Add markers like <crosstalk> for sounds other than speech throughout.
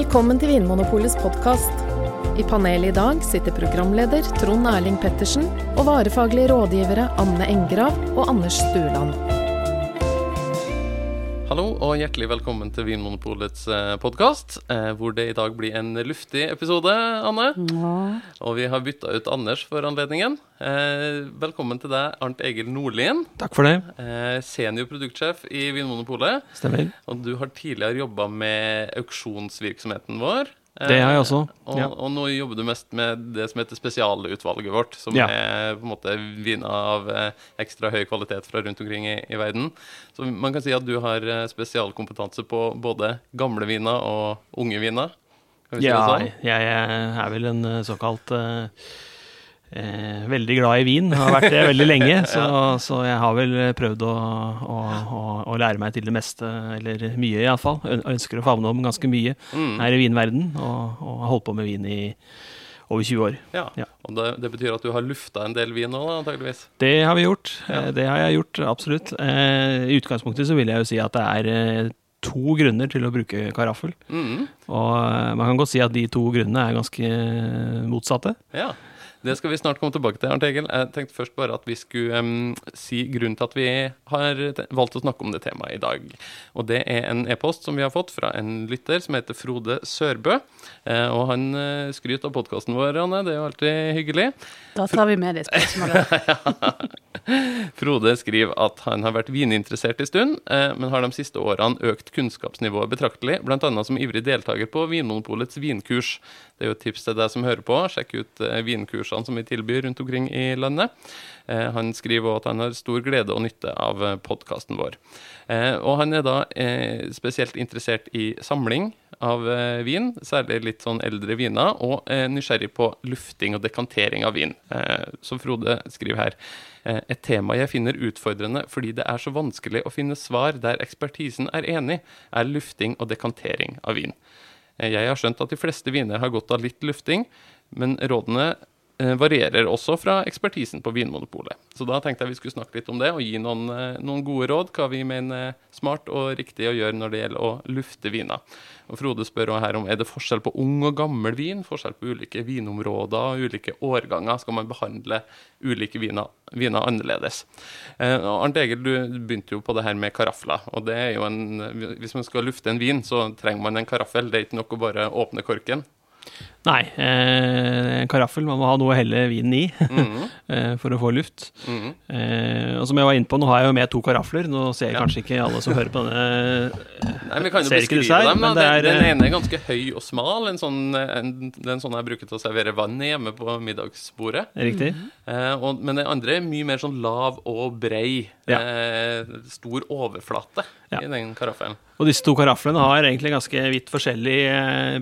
Velkommen til Vinmonopolets podkast. I panelet i dag sitter programleder Trond Erling Pettersen og varefaglige rådgivere Anne Engrav og Anders Stueland. Hallo og hjertelig velkommen til Vinmonopolets podkast, hvor det i dag blir en luftig episode, Anne. Og vi har bytta ut Anders for anledningen. Eh, velkommen til deg, Arnt Egil Nordlien. Takk for det. Eh, senior produktsjef i Vinmonopolet. Stemmer. Og du har tidligere jobba med auksjonsvirksomheten vår. Det har jeg også. Og, Ja. og nå jobber du mest med det som heter spesialutvalget vårt, som Ja. er på en måte viner av eh, ekstra høy kvalitet fra rundt omkring i, i verden. Så man kan si at du har eh, spesialkompetanse på både gamle viner og unge viner. Kan vi si Ja, sånn? jeg er vel en eh, såkalt eh, eh, veldig glad i vin. Har vært det veldig lenge, <laughs> så, så jeg har vel prøvd å, å, å, å lære meg til det meste, eller mye iallfall. Ønsker å favne om ganske mye Mm. her i vinverden, og, og har holdt på med vin i over 20 år. Ja. Ja. Og det, det betyr at du har lufta en del vin nå, antageligvis. Det har vi gjort. Ja. Eh, Det har jeg gjort, absolutt. Eh, I utgangspunktet så vil jeg jo si at det er eh, to grunner til å bruke karaffel. Mm. Og man kan godt si at de to grunnene er ganske motsatte. Ja. Det skal vi snart komme tilbake til, Arnt Egil. Jeg tenkte først bare at vi skulle um, si grunnen til at vi har valgt å snakke om det temaet i dag. Og det er en e-post som vi har fått fra en lytter som heter Frode Sørbø. Uh, og han uh, skryter av podkasten vår, Anne. Det er jo alltid hyggelig. Da tar vi med det spørsmålet. <laughs> Frode skriver at han har vært vininteressert en stund, eh, men har de siste årene økt kunnskapsnivået betraktelig, bl.a. som ivrig deltaker på Vinmonopolets vinkurs. Det er jo et tips til deg som hører på. Sjekk ut eh, vinkursene som vi tilbyr rundt omkring i landet. Eh, Han skriver også at han har stor glede og nytte av podkasten vår. Eh, Og han er da eh, spesielt interessert i samling av eh, vin, særlig litt sånn eldre viner, og eh, nysgjerrig på lufting og dekantering av vin. Eh, Som Frode skriver her. eh, Et tema jeg finner utfordrende fordi det er så vanskelig å finne svar der ekspertisen er enig, er lufting og dekantering av vin. Eh, Jeg har skjønt at de fleste viner har godt av litt lufting, men rådene eh, varierer også fra ekspertisen på Vinmonopolet. Så da tenkte jeg vi skulle snakke litt om det og gi noen, eh, noen gode råd, hva vi mener er smart og riktig å gjøre når det gjelder å lufte viner. Og Frode spør også her om er det forskjell på ung og gammel vin, forskjell på ulike vinområder og ulike årganger. Skal man behandle ulike viner, viner annerledes? Eh, og Arnt Egil, du begynte jo på det her med karafler. og det er jo en, Hvis man skal lufte en vin, så trenger man en karaffel. Det er ikke nok å bare åpne korken. Nei, eh, en karaffel. Man må ha noe å helle vinen i <laughs> Mhm, eh, for å få luft. mhm. Eh, og som jeg var inne på, nå har jeg jo med to karafler. Nå ser Ja. kanskje ikke alle som hører på denne <laughs> Nei, Vi kan jo beskrive her, dem. da. men det den, den eh, ene er ganske høy og smal. En sånn, en, den en sånn jeg bruker til å servere vann hjemme på middagsbordet. Riktig? Eh, og, men den andre er mye mer sånn lav og brei. Ja. Eh, stor overflate Ja. i den karaffelen. Og disse to karaflene har egentlig ganske vidt forskjellig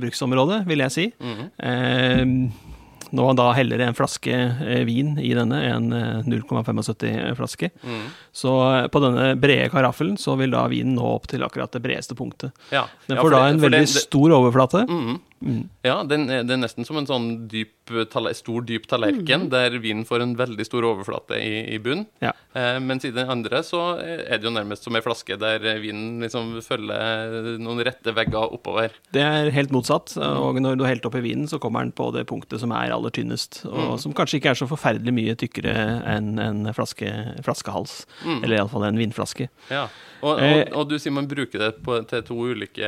bruksområde, vil jeg si. Mhm. Eh, nå da heller en flaske eh, vin i denne, en eh, 0,75 flaske, Mm. så eh, på denne brede karaffelen så vil da vinen nå opp til akkurat det bredeste punktet. Ja. Den får ja, da en det, veldig det, det- stor overflate. Mhm. Mm. Ja, den er, det er nesten som en sånn dyp, stor, dyp tallerken, der vinen får en veldig stor overflate i, i bunn. Ja. Eh, mens i den andre så er det jo nærmest som ei flaske der vinen liksom følger noen rette vegger oppover. Det er helt motsatt, og når du har helt oppi vinen, så kommer den på det punktet som er aller tynnest, og Mm. som kanskje ikke er så forferdelig mye tykkere enn en flaske, flaskehals, Mm. eller iallfall en vinflaske. Ja. Og, og, Eh, og du sier man bruker det på, til to ulike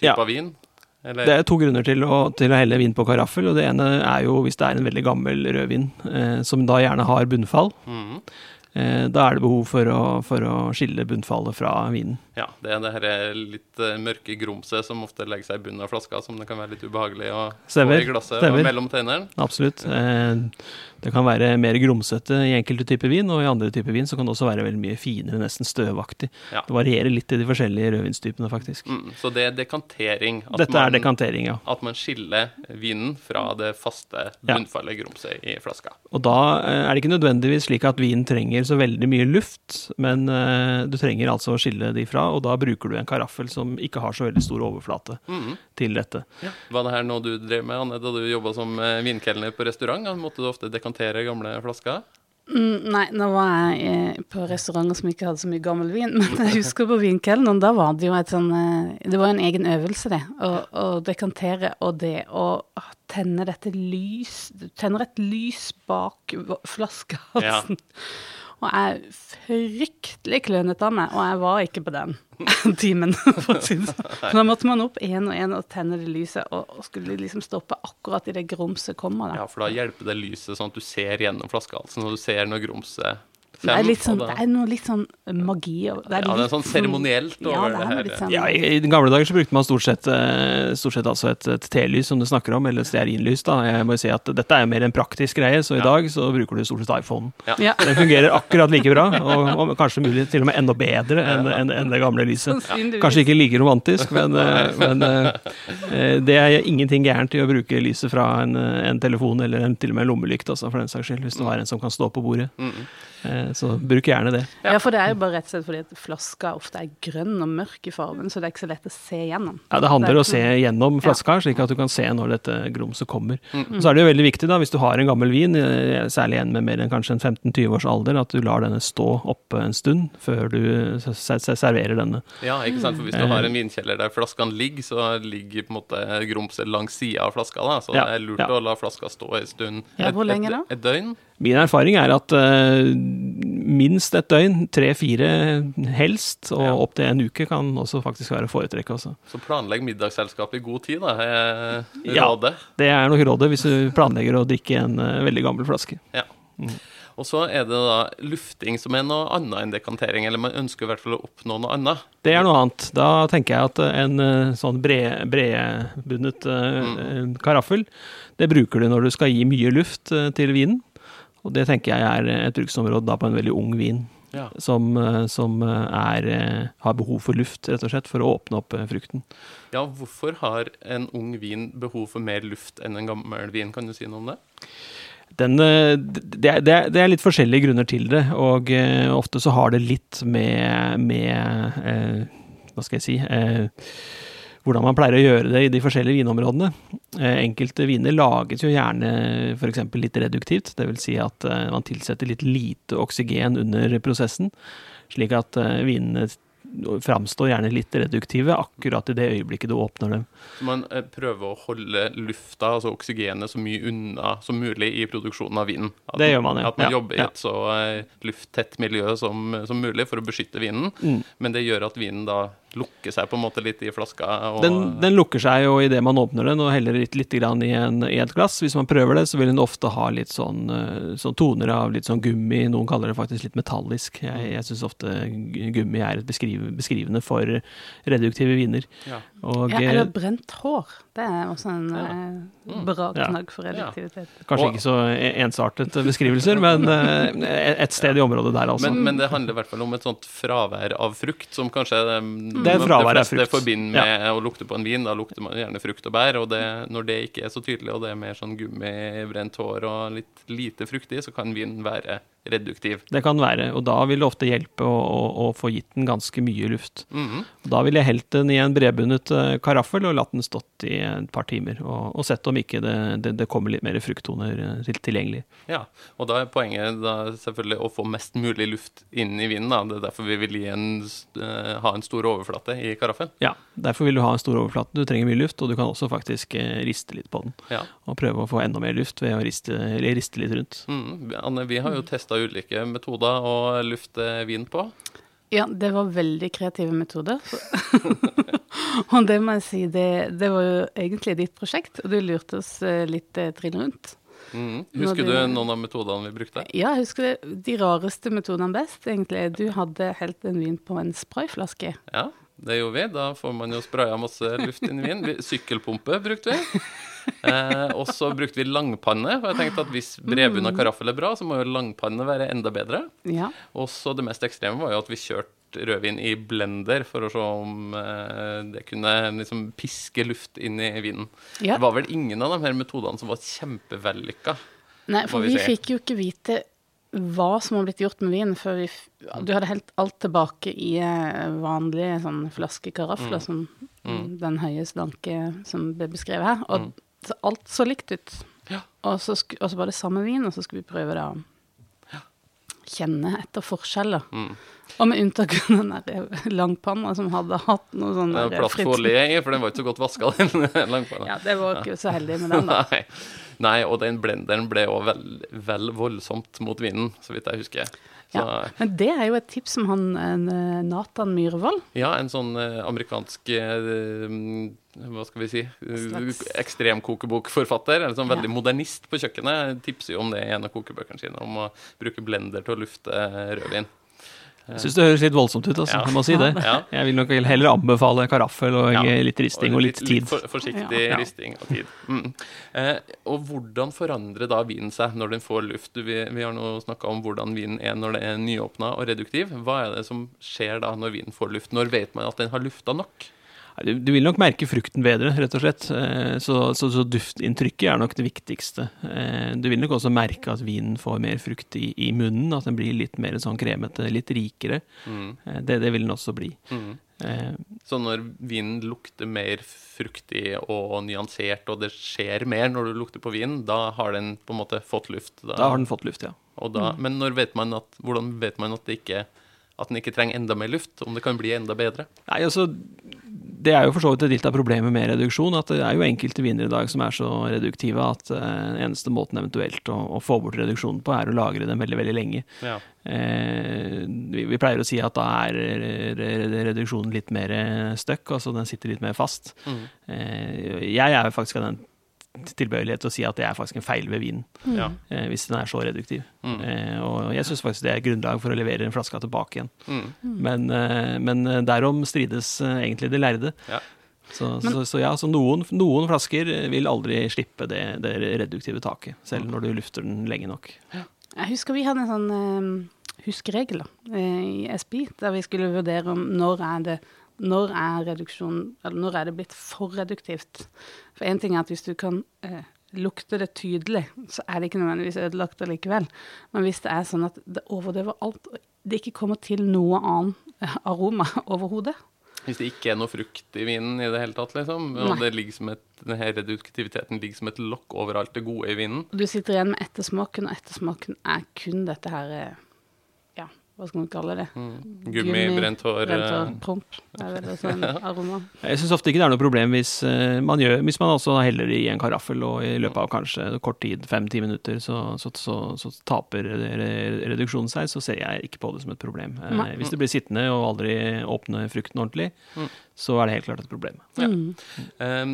Ja. typer vin? Eller? Det er to grunner til å, til å helle vin på karaffel, og det ene er jo hvis det er en veldig gammel rødvin, eh, som da gjerne har bunnfall. Mm. Eh, da er det behov for å, for å skille bunnfallet fra vinen. Ja, det er det her litt eh, mørke grumset som ofte legger seg i bunnen av flaska, som det kan være litt ubehagelig å få i glasset stemmer. og mellom tennene. Absolutt. Eh, det kan være mer grumsete i enkelte typer vin, og i andre typer vin så kan det også være veldig mye finere, nesten støvaktig. Ja. Det varierer litt i de forskjellige rødvinstypene, faktisk. Mm, så det er dekantering. Dette man, er dekantering, ja. At man skiller vinen fra det faste bunnfallet grumset i flaska. Og da eh, er det ikke nødvendigvis slik at vinen trenger så veldig mye luft, men du trenger altså å skille de fra, og da bruker du en karaffel som ikke har så veldig stor overflate Mhm. til dette. Var det her noe du drev med Anne, da du jobba som eh, vinkelner på restaurant? Måtte du ofte dekantere gamle flasker? Mm, nei, nå var jeg eh, på restauranter som ikke hadde så mye gammel vin, <laughs> men jeg husker på vinkelneren, da var det jo et sånn eh, Det var en egen øvelse, det. Å, å dekantere og det å tenne dette lys Du tenner et lys bak flaskehalsen. flaskehalsen. <laughs> Og jeg er fryktelig klønete av meg, og jeg var ikke på den <laughs> timen, for det sånn. Da måtte man opp én og én og tenne det lyset, og, skulle liksom stoppe akkurat idet grumset kommer. Da. Ja, for da hjelper det lyset sånn at du ser gjennom flaskehalsen, og du ser når grumset Det er, litt sånn, det er noe litt sånn magi over Ja, det er sånn seremonielt Ja, over det det er her. sånn Ja, i, gamle dager så brukte man stort sett, eh, stort sett altså et, et telys, som du snakker om, eller stearinlys. da. Jeg må jo si at Dette er jo mer en praktisk greie, så i Ja. dag så bruker du stort sett iPhone. Ja, Den fungerer akkurat like bra, og, og kanskje mulig til og med enda bedre enn en, en det gamle lyset. Kanskje ikke like romantisk, men, eh, men eh, det er ingenting gærent i å bruke lyset fra en, en telefon eller en, til og med en lommelykt, altså, for den saks skyld, hvis det var en som kan stå på bordet. Mm. Eh, Så bruk gjerne det. Ja, for det er jo bare rett og slett fordi at flaska ofte er grønn og mørk i fargen, så det er ikke så lett å se gjennom. Ja, Det handler er om å se gjennom flaska, slik at du kan se når dette grumset kommer. Mm. Så er det jo veldig viktig, da, hvis du har en gammel vin, eh, særlig en med mer enn kanskje en 15-20 års alder, at du lar denne stå oppe en stund før du serverer denne. Ja, ikke sant? For hvis du har en vinkjeller der flaskene ligger, så ligger på en måte grumset langs sida av flaska. da, Så Ja, det er lurt ja. å la flaska stå en stund. Ja, Et- hvor lenge et, da? Et døgn. Min erfaring er at uh, minst et døgn, tre-fire helst, og Ja. opp til en uke kan også faktisk være foretrekk. Også. Så planlegg middagsselskapet i god tid, da. er <laughs> Ja. rådet. Det er nok rådet hvis du planlegger å drikke en uh, veldig gammel flaske. Ja, Og så er det da lufting som er noe annet enn dekantering, eller man ønsker i hvert fall å oppnå noe annet. Det er noe annet. Da tenker jeg at en eh, sånn bred- bredbundet eh, Mm. karaffel, det bruker du når du skal gi mye luft til vinen. Og det tenker jeg er et bruksområde da på en veldig ung vin, Ja. som, eh, som eh, er, eh, har behov for luft, rett og slett, for å åpne opp eh, frukten. ja, hvorfor har en ung vin behov for mer luft enn en gammel vin? Kan du si noe om det? Den, eh, det, det, det er litt forskjellige grunner til det, og eh, ofte så har det litt med, med eh, Hva skal jeg si eh, Hvordan man pleier å gjøre det i de forskjellige vinområdene. Eh, enkelte viner lages jo gjerne f.eks. litt reduktivt, dvs. Si at eh, man tilsetter litt lite oksygen under prosessen, slik at eh, vinene framstår gjerne litt reduktive akkurat i det øyeblikket du åpner dem. Så man prøver å holde lufta, altså oksygenet, så mye unna som mulig i produksjonen av vinen. At, Det gjør man, ja. At man Ja, jobber i et så lufttett miljø som, som mulig for å beskytte vinen. Mm. Men det gjør at vinen da lukker seg på en måte litt i flaska. Og, Den, den lukker seg jo idet man åpner den, og heller litt, litt grann i, en, i et glass. Hvis man prøver det, så vil den ofte ha litt sånn, eh, sånn toner av litt sånn gummi. Noen kaller det faktisk litt metallisk. Jeg, jeg syns ofte gummi er et beskriv, beskrivende for reduktive viner. Ja. Og Ja, eh, eller brent hår. Det er også en Ja. eh, bra Ja. knagg for reduktivitet. kanskje Og- ikke så ensartet beskrivelser, men eh, et sted i området der, altså. Men, men det handler i hvert fall om et sånt fravær av frukt, som kanskje er Det er fravær av frukt. forbinder med å lukte på en vin. Da lukter man gjerne frukt og bær, og det, når det ikke er så tydelig, og det er mer sånn gummi, brent hår og litt lite fruktig, så kan vinen være reduktiv. Det kan være, og da vil det ofte hjelpe å, å, å få gitt den ganske mye luft. Mhm. Da ville jeg helt den i en bredbundet eh, karaffel og latt den stått i et par timer. Og, og sett om ikke det, det, det kommer litt mer frukttoner eh, til, tilgjengelig. Ja, og da er poenget da selvfølgelig å få mest mulig luft inn i vinen. Da. Det er derfor vi vil en, eh, ha en stor overflate i karaffen. Ja, Derfor vil du ha en stor overflate. Du trenger mye luft, og du kan også faktisk eh, riste litt på den. Ja. Og prøve å få enda mer luft ved å riste, eller riste litt rundt. Mm. Anne, vi har jo testa ulike metoder å lufte vin på. Ja, det var veldig kreative metoder. <laughs> og det må jeg si, det, det var jo egentlig ditt prosjekt, og du lurte oss eh, litt eh, trill rundt. Mm. Husker du, du noen av metodene vi brukte? Ja, jeg husker det, de rareste metodene best, egentlig. Du hadde helt en vin på en sprayflaske. Ja, det gjorde vi. Da får man jo spraya masse luft inn i vinen. Sykkelpumpe brukte vi. Eh, og så brukte vi langpanne. For jeg tenkte at hvis bredbunna karaffel er bra, så må jo langpanne være enda bedre. Ja. Og så det mest ekstreme var jo at vi kjørte rødvin i blender for å se om eh, det kunne liksom piske luft inn i vinen. ja. Det var vel ingen av de her metodene som var kjempevellykka. Nei, for vi vi fikk jo ikke vite hva som har blitt gjort med vinen før vi Du hadde helt alt tilbake i eh, vanlige sånn flaskekarafler, som Mm. den høye, slanke som ble beskrevet her. Og så alt så likt ut. Ja. Og så, og så var det samme vin, og så skulle vi prøve det. kjenne etter forskjeller. Mm. Og med unntak av den der langpanna som hadde hatt noe sånn Plattfolie i, for den var ikke så godt vaska, den <laughs> langpanna. Ja, det var ikke så heldig med den, da. <laughs> Nei. Nei, og den blenderen ble òg vel, vel voldsomt mot vinden, så vidt jeg husker. Så, Ja. Men det er jo et tips som han en, Nathan Myhrvold Ja, en sånn eh, amerikansk eh, Hva skal vi si eh, Ekstremkokebokforfatter. En sånn Ja. veldig modernist på kjøkkenet. Tipser jo om det i en av kokebøkene sine, om å bruke blender til å lufte eh, rødvin. Jeg syns det høres litt voldsomt ut, altså. Jeg må si det. Jeg vil nok heller anbefale karaffel og litt risting og litt tid. for, forsiktig risting og tid. Mm. Eh, og hvordan forandrer da vinen seg når den får luft? Vi, vi har nå snakka om hvordan vinen er når det er nyåpna og reduktiv. Hva er det som skjer da når vinen får luft? Når vet man at den har lufta nok? Du, du vil nok merke frukten bedre, rett og slett. Eh, Så, så, så duftinntrykket er nok det viktigste. Eh, Du vil nok også merke at vinen får mer frukt i, i munnen, at den blir litt mer sånn kremete, litt rikere. Mm. Eh, Det, det vil den også bli. Mm. Eh, Så når vinen lukter mer fruktig og nyansert, og det skjer mer når du lukter på vinen, da har den på en måte fått luft? Da har den fått luft, ja. og da, Men når vet man at, hvordan vet man at, det ikke, at den ikke trenger enda mer luft? Om det kan bli enda bedre? Nei, altså, det er jo for så vidt litt av problemet med reduksjon, at det er jo enkelte viner i dag som er så reduktive at uh, eneste måten eventuelt å, å få bort reduksjonen på, er å lagre dem veldig, veldig lenge. Ja. Uh, vi, vi pleier å si at da er re- re- reduksjonen litt mer støkk, altså den sitter litt mer fast. Mm. Uh, jeg er jo faktisk av den tilbøyelighet til å si at det er faktisk en feil ved vinen, Ja. eh, hvis den er så reduktiv. Mm. Eh, og jeg syns faktisk det er grunnlag for å levere en flaske tilbake igjen. Mm. Men, eh, men derom strides eh, egentlig de lærde. Ja. Så, Men- så, så ja, så noen, noen flasker vil aldri slippe det, det reduktive taket, selv når du lufter den lenge nok. Jeg husker vi hadde en sånn eh, huskeregel eh, i SPI, der vi skulle vurdere om når er det når er når er det blitt for reduktivt? For én ting er at hvis du kan eh, lukte det tydelig, så er det ikke nødvendigvis ødelagt allikevel. Men hvis det er sånn at det overdøver alt, og det ikke kommer til noe annen eh, aroma <laughs> overhodet, Hvis det ikke er noe frukt i vinen i det hele tatt, liksom, og Nei. det ligger som et, denne reduktiviteten ligger som et lokk over alt det gode i vinen du sitter igjen med ettersmaken, og ettersmaken er kun dette her eh, hva skal man kalle det? mm. Gummi, brent hår Brent eh, hår, promp. Det er vel sånn <laughs> aroma. Jeg syns ofte ikke det er noe problem hvis, eh, man, gjør, hvis man også heller i en karaffel, og i løpet av kanskje kort tid, fem-ti minutter, så, så, så, så taper reduksjonen seg, så ser jeg ikke på det som et problem. Eh, Nei. Hvis det blir sittende og aldri åpne frukten ordentlig, Mm. så er det helt klart et problem. Ja. Mm. Um,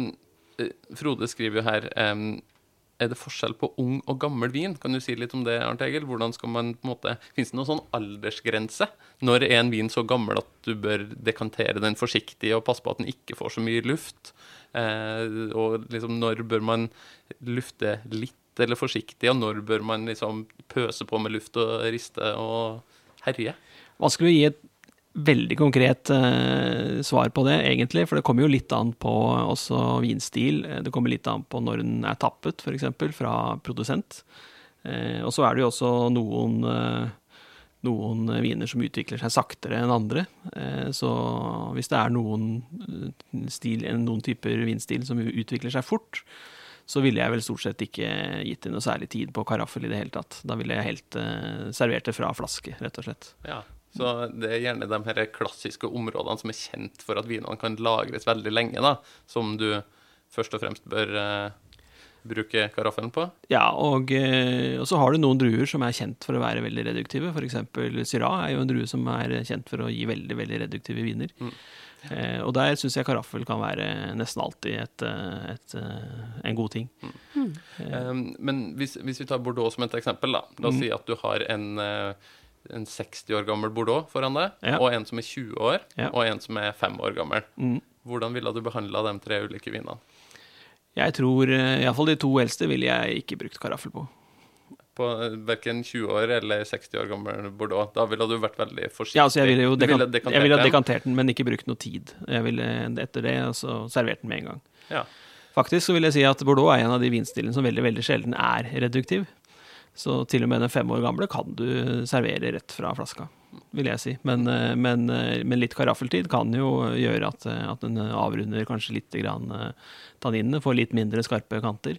eh, Frode skriver jo her um, Er det forskjell på ung og gammel vin? Kan du si litt om det, Arnt Egil? Hvordan skal man på en måte Fins det noen sånn aldersgrense? Når er en vin så gammel at du bør dekantere den forsiktig og passe på at den ikke får så mye luft? Eh, og liksom når bør man lufte litt eller forsiktig, og når bør man liksom pøse på med luft og riste og herje? Vanskelig å gi et veldig konkret eh, svar på det, egentlig, for det kommer jo litt an på også vinstil. Det kommer litt an på når den er tappet, f.eks., fra produsent. Eh, og så er det jo også noen, eh, noen viner som utvikler seg saktere enn andre. Eh, så hvis det er noen, eh, stil, noen typer vinstil som utvikler seg fort, så ville jeg vel stort sett ikke gitt det noe særlig tid på karaffel i det hele tatt. Da ville jeg helt eh, servert det fra flaske, rett og slett. Ja, så det er gjerne de her klassiske områdene som er kjent for at vinene kan lagres veldig lenge, da, som du først og fremst bør eh, bruke karaffelen på. Ja, og, eh, og så har du noen druer som er kjent for å være veldig reduktive. F.eks. Syrah er jo en drue som er kjent for å gi veldig veldig reduktive viner. Mm. Eh, og der syns jeg karaffel kan være nesten alltid et, et, et, eh, en god ting. Um, men hvis, hvis vi tar Bordeaux som et eksempel, da. La oss Mm. si at du har en, eh, en 60 år gammel Bordeaux foran deg, Ja. og en som er 20 år, Ja. og en som er 5 år gammel. Mm. Hvordan ville du behandla de tre ulike vinene? Jeg tror eh, iallfall de to eldste ville jeg ikke brukt karaffel på. På verken 20 år eller 60 år gammel Bordeaux. Da ville du vært veldig forsiktig. Ja, altså jeg ville jo Du dekan ville jeg ville dekantert den, men ikke brukt noe tid. Jeg ville etter det altså, servert den med en gang. Ja. Faktisk så vil jeg si at Bordeaux er en av de vinstilene som veldig veldig sjelden er reduktiv. Så til og med den fem år gamle kan du servere rett fra flaska, vil jeg si. Men, eh, men, eh, men litt karaffeltid kan jo gjøre at, eh, at den avrunder kanskje litt tanninene, får litt mindre skarpe kanter.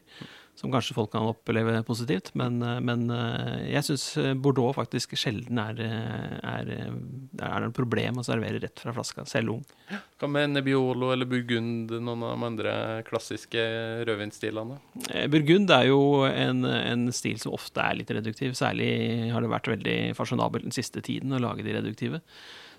Som kanskje folk kan oppleve positivt. Men, eh, men eh, jeg syns Bordeaux faktisk sjelden er, er, er et problem å servere rett fra flaska, selv ung. Hva med Nebbiolo eller Burgund, noen av de andre klassiske rødvinstilene? Burgund er jo en, en, stil som ofte er litt reduktiv. Særlig har det vært veldig fasjonabelt den siste tiden å lage de reduktive.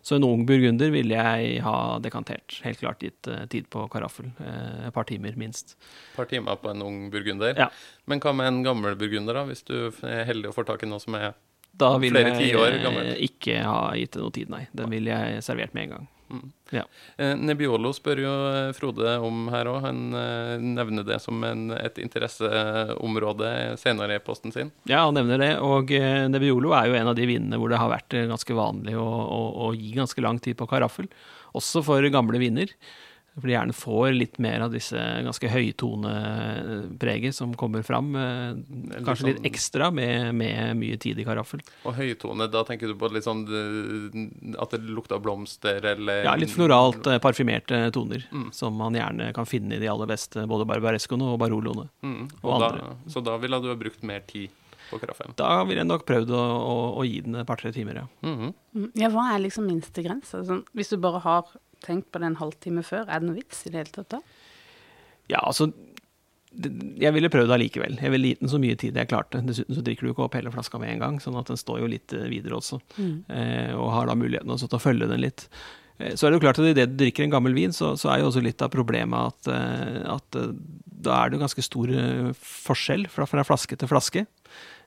Så en ung burgunder ville jeg ha dekantert. Helt klart gitt uh, tid på karaffel. Uh, et par timer, minst. Et par timer på en ung burgunder. Ja. Men hva med en gammel burgunder, da? Hvis du er heldig og får tak i noe som er da ville jeg ikke ha gitt det noe tid, nei. Den ville jeg servert med en gang. Mm. Ja. Nebiolo Nebbiolo spør jo eh, Frode om her òg. Han eh, nevner det som en, et interesseområde senere i posten sin. Ja, han nevner det. Og Nebiolo er jo en av de vinene hvor det har vært eh, ganske vanlig å, å, å gi ganske lang tid på karaffel. Også for gamle viner. For de gjerne får litt mer av disse ganske høytonepreget som kommer fram. Eh, kanskje litt sånn- ekstra med, med, mye tid i karaffel. Og høytone, da tenker du på litt sånn eh, at det lukter blomster eller Ja, litt floralt eh, parfymerte toner. Mm. Som man gjerne kan finne i de aller beste, både barbarescoene og baroloene. Mm. Og, og da, så da ville du ha brukt mer tid? på karaffen? Da ville jeg nok prøvd å, å, å gi den et par-tre timer, ja. Mm -hmm. Ja, hva er liksom minstegrensa? Altså, hvis du bare har tenkt på det en halvtime før. Er det noe vits i det hele tatt da? Ja, altså jeg ville prøvd allikevel. Jeg ville gitt den så mye tid jeg klarte. Dessuten så drikker du ikke opp hele flaska med en gang, sånn at den står jo litt eh, videre også. Mm. Eh, og har da muligheten også til å følge den litt. Eh, så er det jo klart at idet du drikker en gammel vin, så, så, er jo også litt av problemet at, eh, at da er det jo ganske stor forskjell fra, fra flaske til flaske.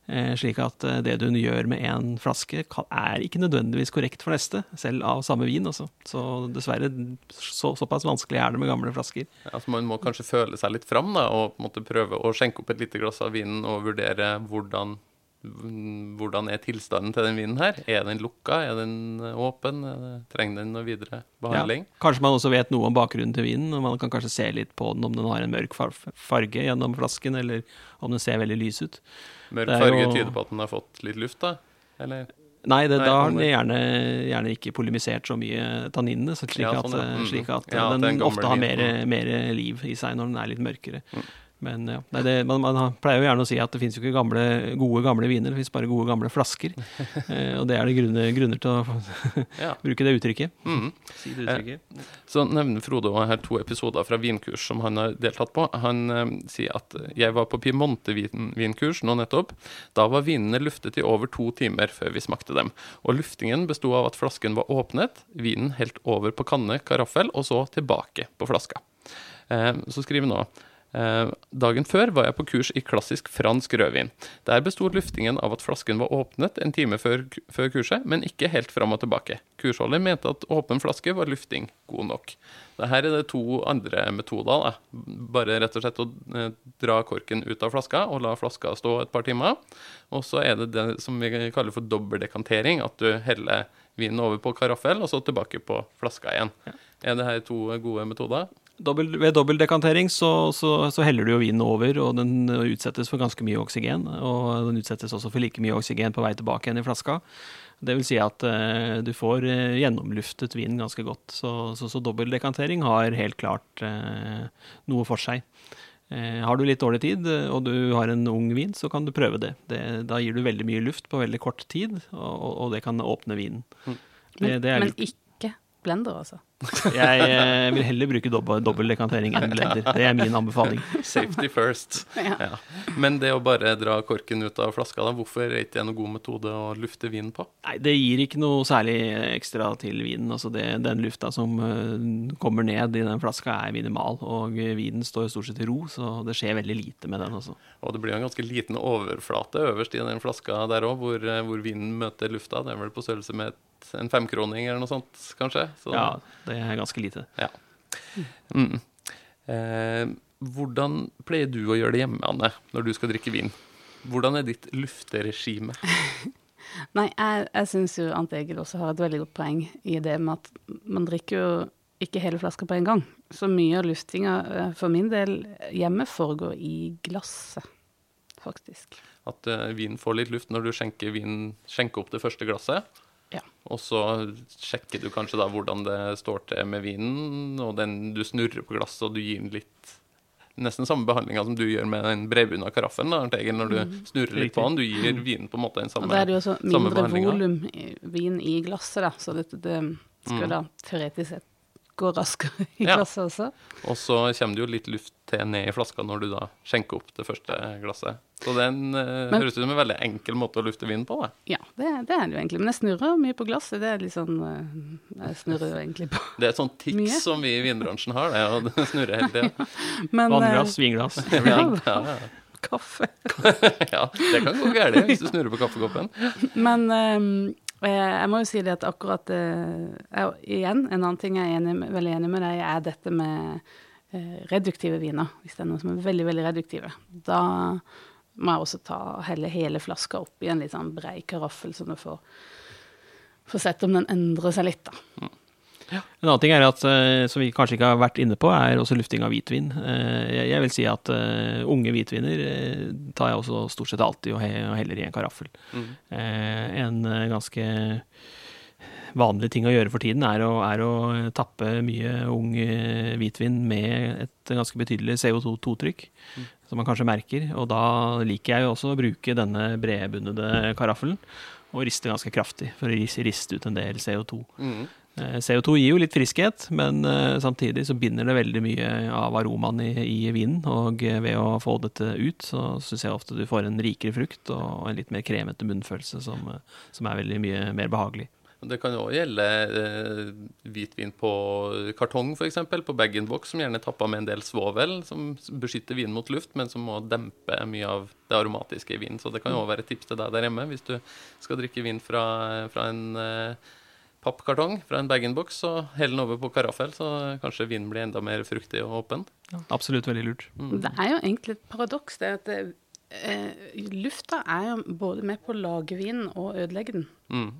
Eh, slik at eh, det du gjør med én flaske, er ikke nødvendigvis korrekt for neste, selv av samme vin. Også. Så dessverre, så, såpass vanskelig er det med gamle flasker. Ja, altså man må kanskje føle seg litt fram da, og på en måte prøve å skjenke opp et lite glass av vinen og vurdere hvordan hvordan er tilstanden til den vinen her? Er den lukka? Er den åpen? Trenger den noe videre behandling? Ja, kanskje man også vet noe om bakgrunnen til vinen, og man kan kanskje se litt på den om den har en mørk farge gjennom flasken, eller om den ser veldig lys ut. Mørk farge jo... tyder på at den har fått litt luft, da? Eller? Nei, det, Nei, da har den gjerne, gjerne, ikke polemisert så mye tanninene, slik, ja, sånn, ja. mm. slik at, ja, den ofte har mer, mer, liv i seg når den er litt mørkere. Mm. Men ja, Nei, det, man, man, pleier jo gjerne å si at det finnes jo ikke gamle, gode gamle viner, det finnes bare gode gamle flasker. <laughs> eh, og det er det grunner, grunner til å <laughs> bruke det uttrykket. Mm. Si det uttrykket. Eh, så nevner Frode her to episoder fra vinkurs som han har deltatt på. Han eh, sier at jeg var på Piemonte-vinkurs nå nettopp. Da var vinene luftet i over to timer før vi smakte dem. Og luftingen besto av at flasken var åpnet, vinen helt over på kanne, karaffel, og så tilbake på flaska. Eh, så skriver nå Eh, dagen før var jeg på kurs i klassisk fransk rødvin. Der besto luftingen av at flasken var åpnet en time før, før kurset, men ikke helt fram og tilbake. Kursholder mente at åpen flaske var lufting god nok. Dette er det to andre metoder. Da. Bare rett og slett å eh, dra korken ut av flaska og la flaska stå et par timer. Og så er det det som vi kaller for dobbeldekantering, at du heller vinen over på karaffel og så tilbake på flaska igjen. Ja. Er det her to gode metoder? Ved dobbeltdekantering så, så, så, heller du jo vinen over, og den utsettes for ganske mye oksygen. Og den utsettes også for like mye oksygen på vei tilbake igjen i flaska. Det vil si at eh, du får uh, gjennomluftet vinen ganske godt. Så, så, så dobbeltdekantering har helt klart eh, noe for seg. har du litt dårlig tid og du har en ung vin, så kan du prøve det. det da gir du veldig mye luft på veldig kort tid, og, og det kan åpne vinen. Mm. Det, det men, men ikke blender, altså? <laughs> Jeg eh, vil heller bruke dobbeldekantering enn blender. Det er min anbefaling. <laughs> Safety first. Ja. Ja. Men det å bare dra korken ut av flaska, da, hvorfor er ikke det noen god metode å lufte vinen på? Nei, Det gir ikke noe særlig ekstra til vinen. Altså det, den lufta som uh, kommer ned i den flaska, er minimal. Og vinen står stort sett i ro, så det skjer veldig lite med den. også. Og det blir en ganske liten overflate øverst i den flaska der òg, hvor, eh, hvor vinen møter lufta. Det er vel på størrelse med et en femkroning eller noe sånt, kanskje. Så, ja, det er ganske lite. Ja. Mm. Eh, hvordan pleier du å gjøre det hjemme, Anne, når du skal drikke vin? Hvordan er ditt lufteregime? <laughs> Nei, jeg, jeg syns jo Ant Egil også har et veldig godt poeng i det med at man drikker jo ikke hele flaska på en gang. Så mye av luftinga eh, for min del hjemme foregår i glasset, faktisk. At uh, vinen får litt luft når du skjenker, vin, skjenker opp det første glasset? Ja. Og så sjekker du kanskje da hvordan det står til med vinen, og den, du snurrer på glasset og du gir den litt nesten samme behandlinga som du gjør med den bredbunna karaffen. da, Når du snurrer litt på den. Du gir vinen på en måte den samme samme da er det jo også mindre behandlinga. volum vin i glasset, da, så det, det skal Mm. da teoretisk sett gå raskere i Ja. glasset også. Og så kommer det jo litt luft til ned i flaska når du da skjenker opp det første glasset. Så den en, Men- høres ut som en veldig enkel måte å lufte vin på. Da. Ja, det, det er det jo egentlig. Men jeg snurrer mye på glasset. Det er litt sånn uh, Jeg snurrer jo egentlig på Det er et sånt tics Mye. som vi i vinbransjen har, det å <laughs> snurre hele tida. <laughs> Men eh, Vannglass, vinglass. Ja, ja, ja. <laughs> kaffe. ja, det kan gå galt hvis du snurrer på kaffekoppen. Men eh, jeg må jo si det at akkurat eh, jeg, Igjen, en annen ting jeg er enig, med- veldig enig med deg, er dette med eh, reduktive viner. Hvis det er noen som er veldig, veldig reduktive. Da må jeg også ta helle hele flaska i en litt sånn brei karaffel, så du får, får sett om den endrer seg litt, da. En annen ting er at, eh, som vi kanskje ikke har vært inne på, er også lufting av hvitvin. Eh, Jeg vil si at eh, unge hvitviner tar jeg også stort sett alltid og heller i en karaffel. Mm. Eh, En ganske vanlig ting å gjøre for tiden er å, er å tappe mye ung eh, hvitvin med et ganske betydelig CO2-trykk, som man kanskje merker. Og da liker jeg jo også å bruke denne bredbundede karaffelen og riste ganske kraftig for å riste ut en del CO2. Mm. Eh, CO2 gir jo litt friskhet, men eh, samtidig så binder det veldig mye av aromaen i, i vinen. Og ved å få dette ut, så syns jeg ofte du får en rikere frukt og en litt mer kremete munnfølelse som, som er veldig mye mer behagelig. Det kan også gjelde eh, hvitvin på kartong, f.eks. På bag-in-box, som gjerne er tappa med en del svovel, som beskytter vinen mot luft, men som må dempe mye av det aromatiske i vinen. Så det kan også være et tips til deg der hjemme hvis du skal drikke vin fra, fra en eh, pappkartong, fra en bag-in-box, så hell den over på karaffel, så kanskje vinen blir enda mer fruktig og åpen. Absolutt veldig lurt. Det er jo egentlig et paradoks, det at det, eh, lufta er jo både med på å lage vinen og ødelegge den. Mm.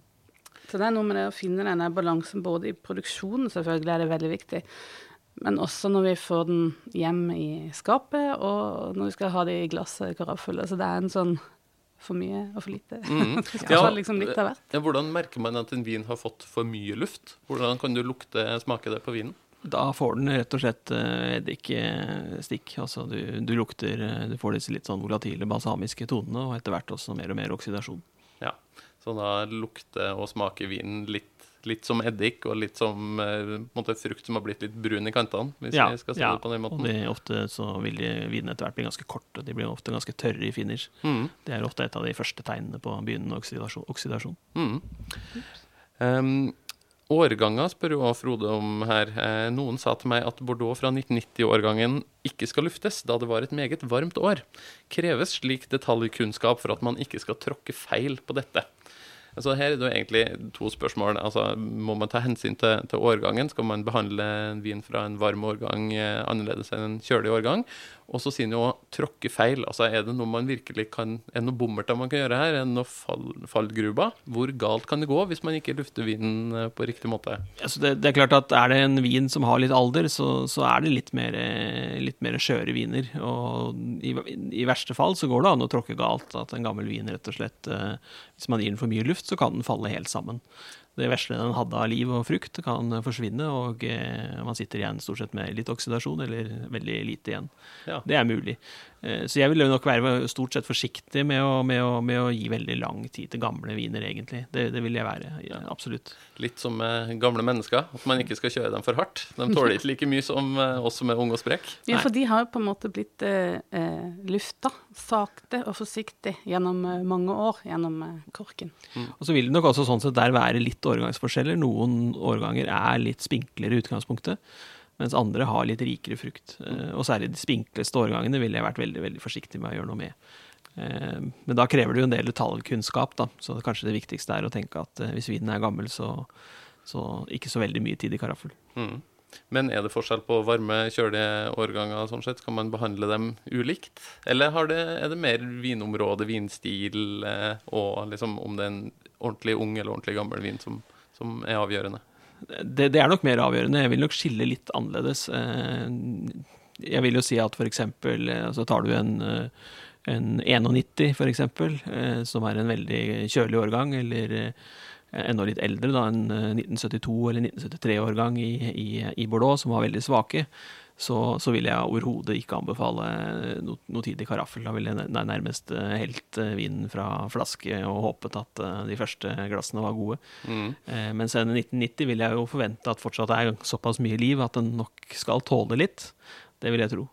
Så det er noe med det å finne denne balansen både i produksjonen, selvfølgelig er det veldig viktig, men også når vi får den hjem i skapet, og når vi skal ha det i glasset, karaffelet. Så det er en sånn for mye og for lite. <laughs> Mm. Ja, liksom litt av hvert. Ja, hvordan merker man at en vin har fått for mye luft? Hvordan kan du lukte, smake det på vinen? Da får den rett og slett eh, eddikstikk. Altså du, du lukter eh, Du får disse litt sånn volatile, balsamiske tonene, og etter hvert også mer og mer oksidasjon. Ja, så da lukter og smaker vinen litt, litt som eddik, og litt som eh, måte frukt som har blitt litt brun i kantene, hvis Ja, vi skal si ja. det på den Og måten. de, ofte så vil vinene etter hvert bli ganske korte. De blir ofte ganske tørre i finish. Mm, Det er ofte et av de første tegnene på begynnende oksidasjon. oksidasjon. mm. Um, årganger spør jo Frode om her. Eh, noen sa til meg at Bordeaux fra 1990-årgangen ikke skal luftes, da det var et meget varmt år. Kreves slik detaljkunnskap for at man ikke skal tråkke feil på dette? Altså her er det jo egentlig to spørsmål. Altså, må man ta hensyn til, til årgangen? Skal man behandle en vin fra en varm årgang eh, annerledes enn en kjølig årgang? Og så sier han jo tråkke feil. Altså, er det noe man virkelig kan Er noe bommerter man kan gjøre her? Er det noe fall, fallgruber? Hvor galt kan det gå hvis man ikke lufter vinen eh, på riktig måte? Altså det, det er klart at Er det en vin som har litt alder, så, så er det litt mer, eh, litt skjøre viner. Og i, I verste fall så går det an å tråkke galt. At en gammel vin rett og slett Hvis man gir den for mye luft, så kan den falle helt sammen. Det vesle den hadde av liv og frukt, kan forsvinne, og eh, man sitter igjen stort sett med litt oksidasjon, eller veldig lite igjen. Ja. Det er mulig. Eh, Så jeg vil nok være stort sett forsiktig med å, med, å, med å gi veldig lang tid til gamle viner, egentlig. Det, det vil jeg være, ja, absolutt. Litt som med gamle mennesker, at man ikke skal kjøre dem for hardt. De tåler ikke like mye som eh, oss som er unge og spreke. Ja, for de har jo på en måte blitt eh, eh, lufta sakte og forsiktig gjennom eh, mange år, gjennom korken. korken. Og så vil det nok også sånn sett der være litt årgangsforskjeller. Noen årganger er litt spinklere i utgangspunktet, mens andre har litt rikere frukt. Eh, Og særlig de spinkleste årgangene ville jeg vært veldig veldig forsiktig med å gjøre noe med. Eh, Men da krever det jo en del detaljkunnskap, da. så kanskje det viktigste er å tenke at eh, hvis vinen er gammel, så, så ikke så veldig mye tid i karaffel. Mm. Men er det forskjell på varme, kjølige årganger? sånn sett? Kan man behandle dem ulikt? Eller det, er det mer vinområde, vinstil, og liksom om det er en ordentlig ung eller ordentlig gammel vin som, som er avgjørende? Det, det er nok mer avgjørende. Jeg vil nok skille litt annerledes. Eh, Jeg vil jo si at for eksempel eh, så tar du en, eh, en 91 for eksempel, som er en veldig kjølig årgang, eller enda litt eldre, da, en eh, 1972 eller 1973-årgang i, i, i Bordeaux, som var veldig svake. Så, så vil jeg overhodet ikke anbefale no, noe tidlig karaffel. Da ville jeg nærmest eh, helt eh, vinen fra flaske og håpet at eh, de første glassene var gode. Mm. Men siden 1990 vil jeg jo forvente at fortsatt er såpass mye liv at den nok skal tåle litt. Det vil jeg tro.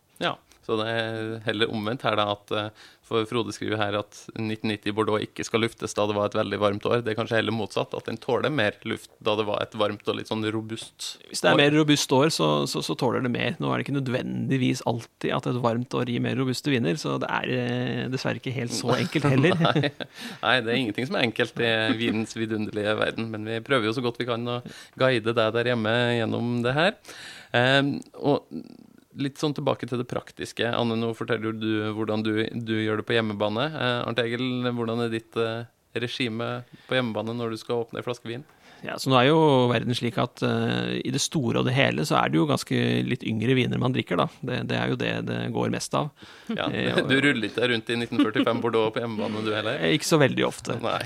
Så det er heller omvendt her, da. At, eh, for Frode skriver her at 1990 Bordeaux ikke skal luftes da det var et veldig varmt år. Det er kanskje heller motsatt, at den tåler mer luft da det var et varmt og litt sånn robust år. Hvis det er mer robust år, så, så, så, tåler det mer. Nå er det ikke nødvendigvis alltid at et varmt år gir mer robuste viner, så det er eh, dessverre ikke helt så enkelt <laughs> heller. Nei. Nei, det er ingenting som er enkelt i vinens vidunderlige verden, men vi prøver jo så godt vi kan å guide deg der hjemme gjennom det her. Um, og litt sånn tilbake til det praktiske. Anne, nå forteller du hvordan du, du gjør det på hjemmebane. Eh, Arnt Egil, hvordan er ditt eh, regime på hjemmebane når du skal åpne en flaske vin? Ja, så Nå er jo verden slik at uh, i det store og det hele så er det jo ganske litt yngre viner man drikker, da. Det, det er jo det det går mest av. Ja, eh, Du ruller ikke rundt i 1945 Bordeaux på hjemmebane du heller? Ikke så veldig ofte. Nei.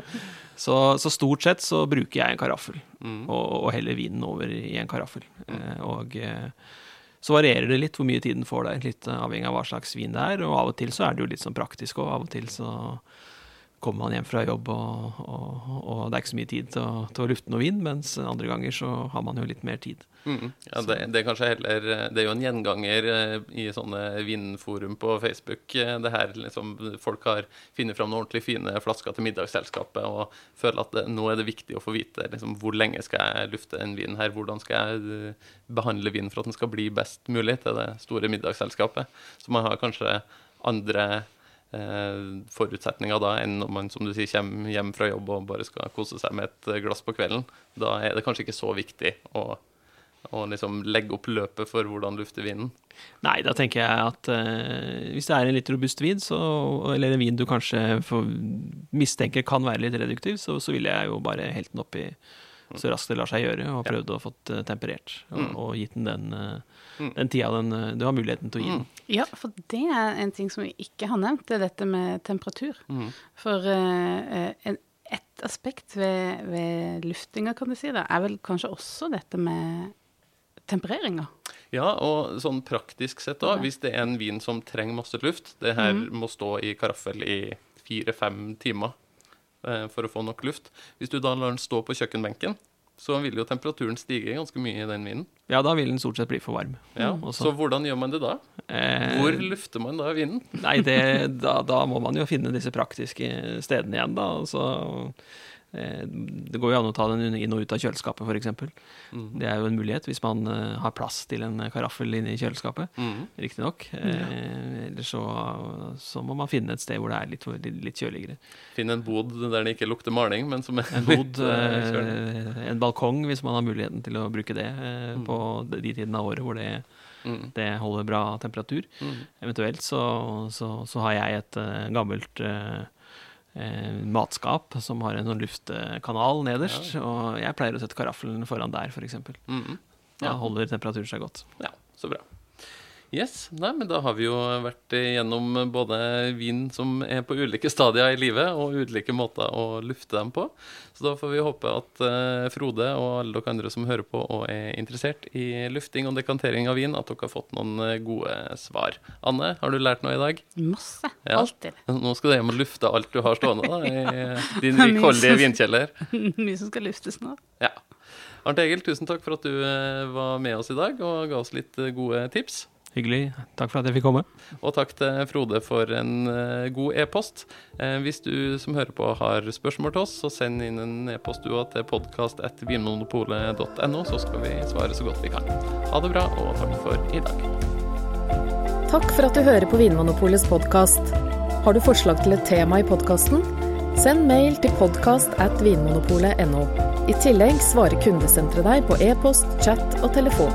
<laughs> så, så, stort sett så bruker jeg en karaffel, mm. og, og, heller vinen over i en karaffel. Mm. Og uh, så varierer det litt hvor mye tiden får der, litt avhengig av hva slags vin det er. Og av og til så er det jo litt sånn praktisk, og av og til så kommer man hjem fra jobb, og, og, og det er ikke så mye tid til å, til å, lufte noe vin, mens andre ganger så har man jo litt mer tid. Mm. Ja, det, det, er kanskje heller Det er jo en gjenganger eh, i sånne vinforum på Facebook. Eh, det her liksom Folk har funnet fram noen ordentlig fine flasker til middagsselskapet og føler at det, nå er det viktig å få vite liksom, hvor lenge skal jeg lufte en vin her, hvordan skal jeg eh, behandle vinen for at den skal bli best mulig til det store middagsselskapet. Så man har kanskje andre forutsetninger da enn når man som du sier, kommer hjem fra jobb og bare skal kose seg med et glass på kvelden. Da er det kanskje ikke så viktig å, å liksom legge opp løpet for hvordan lufte vinen. Nei, da tenker jeg at uh, hvis det er en litt robust vin, så, eller en vin du kanskje mistenker kan være litt reduktiv, så, så vil jeg jo bare helt den opp i så raskt det lar seg gjøre, og prøvd ja. å få uh, temperert. Og, mm. og, gitt den den, uh, den tida den, uh, du har muligheten til å gi den. Mm. Ja, for det er en ting som vi ikke har nevnt, det er dette med temperatur. Mm. For en, et aspekt ved, ved luftinga, kan du si, da, er vel kanskje også dette med tempereringa. Ja, og sånn praktisk sett òg, hvis det er en vin som trenger masse luft Det her mm. må stå i karaffel i fire-fem timer for å få nok luft. Hvis du da lar den stå på kjøkkenbenken, så vil jo temperaturen stige ganske mye i den vinen. Ja, da vil den stort sett bli for varm. Ja, Så hvordan gjør man det da? Eh, Hvor lufter man da vinden? <laughs> Nei, det, da, da, må man jo finne disse praktiske stedene igjen, da. Så, Eh, det går jo an å ta den inn og ut av kjøleskapet, f.eks. Mm. Det er jo en mulighet hvis man uh, har plass til en karaffel inne i kjøleskapet. Mm. Riktignok. Ja. Eh, eller så, så, må man finne et sted hvor det er litt, litt kjøligere. Finne en bod der det ikke lukter maling, men som er En bod, <laughs> uh, en balkong, hvis man har muligheten til å bruke det uh, mm. På de tidene av året hvor det, mm. det holder bra temperatur. Mm. Eventuelt så, så, så, har jeg et gammelt eh, matskap som har en sånn luftkanal nederst. Ja. Og jeg pleier å sette karaffelen foran der, f.eks. Mm -hmm. Da ja. holder temperaturen seg godt. Ja, så bra. Yes, nei, men Da har vi jo vært gjennom både vin som er på ulike stadier i livet, og ulike måter å lufte dem på. Så da får vi håpe at uh, Frode og alle dere andre som hører på og er interessert i lufting og dekantering av vin, at dere har fått noen uh, gode svar. Anne, har du lært noe i dag? Masse. Ja. Alltid. Nå skal du hjem og lufte alt du har stående da, i <laughs> din rikholdige vinkjeller. <laughs> Mye som skal luftes nå. Ja. Arnt Egil, tusen takk for at du var med oss i dag og ga oss litt gode tips. Hyggelig. Takk for at jeg fikk komme. Og takk til Frode for en uh, god e-post. Uh, hvis du som hører på har spørsmål til oss, så send inn en e-post du til podkast.vinmonopolet.no, så skal vi svare så godt vi kan. Ha det bra, og takk for i dag. Takk for at du hører på Vinmonopolets podkast. Har du forslag til et tema i podkasten? Send mail til podkast at vinmonopolet.no. I tillegg svarer kundesenteret deg på e-post, chat og telefon.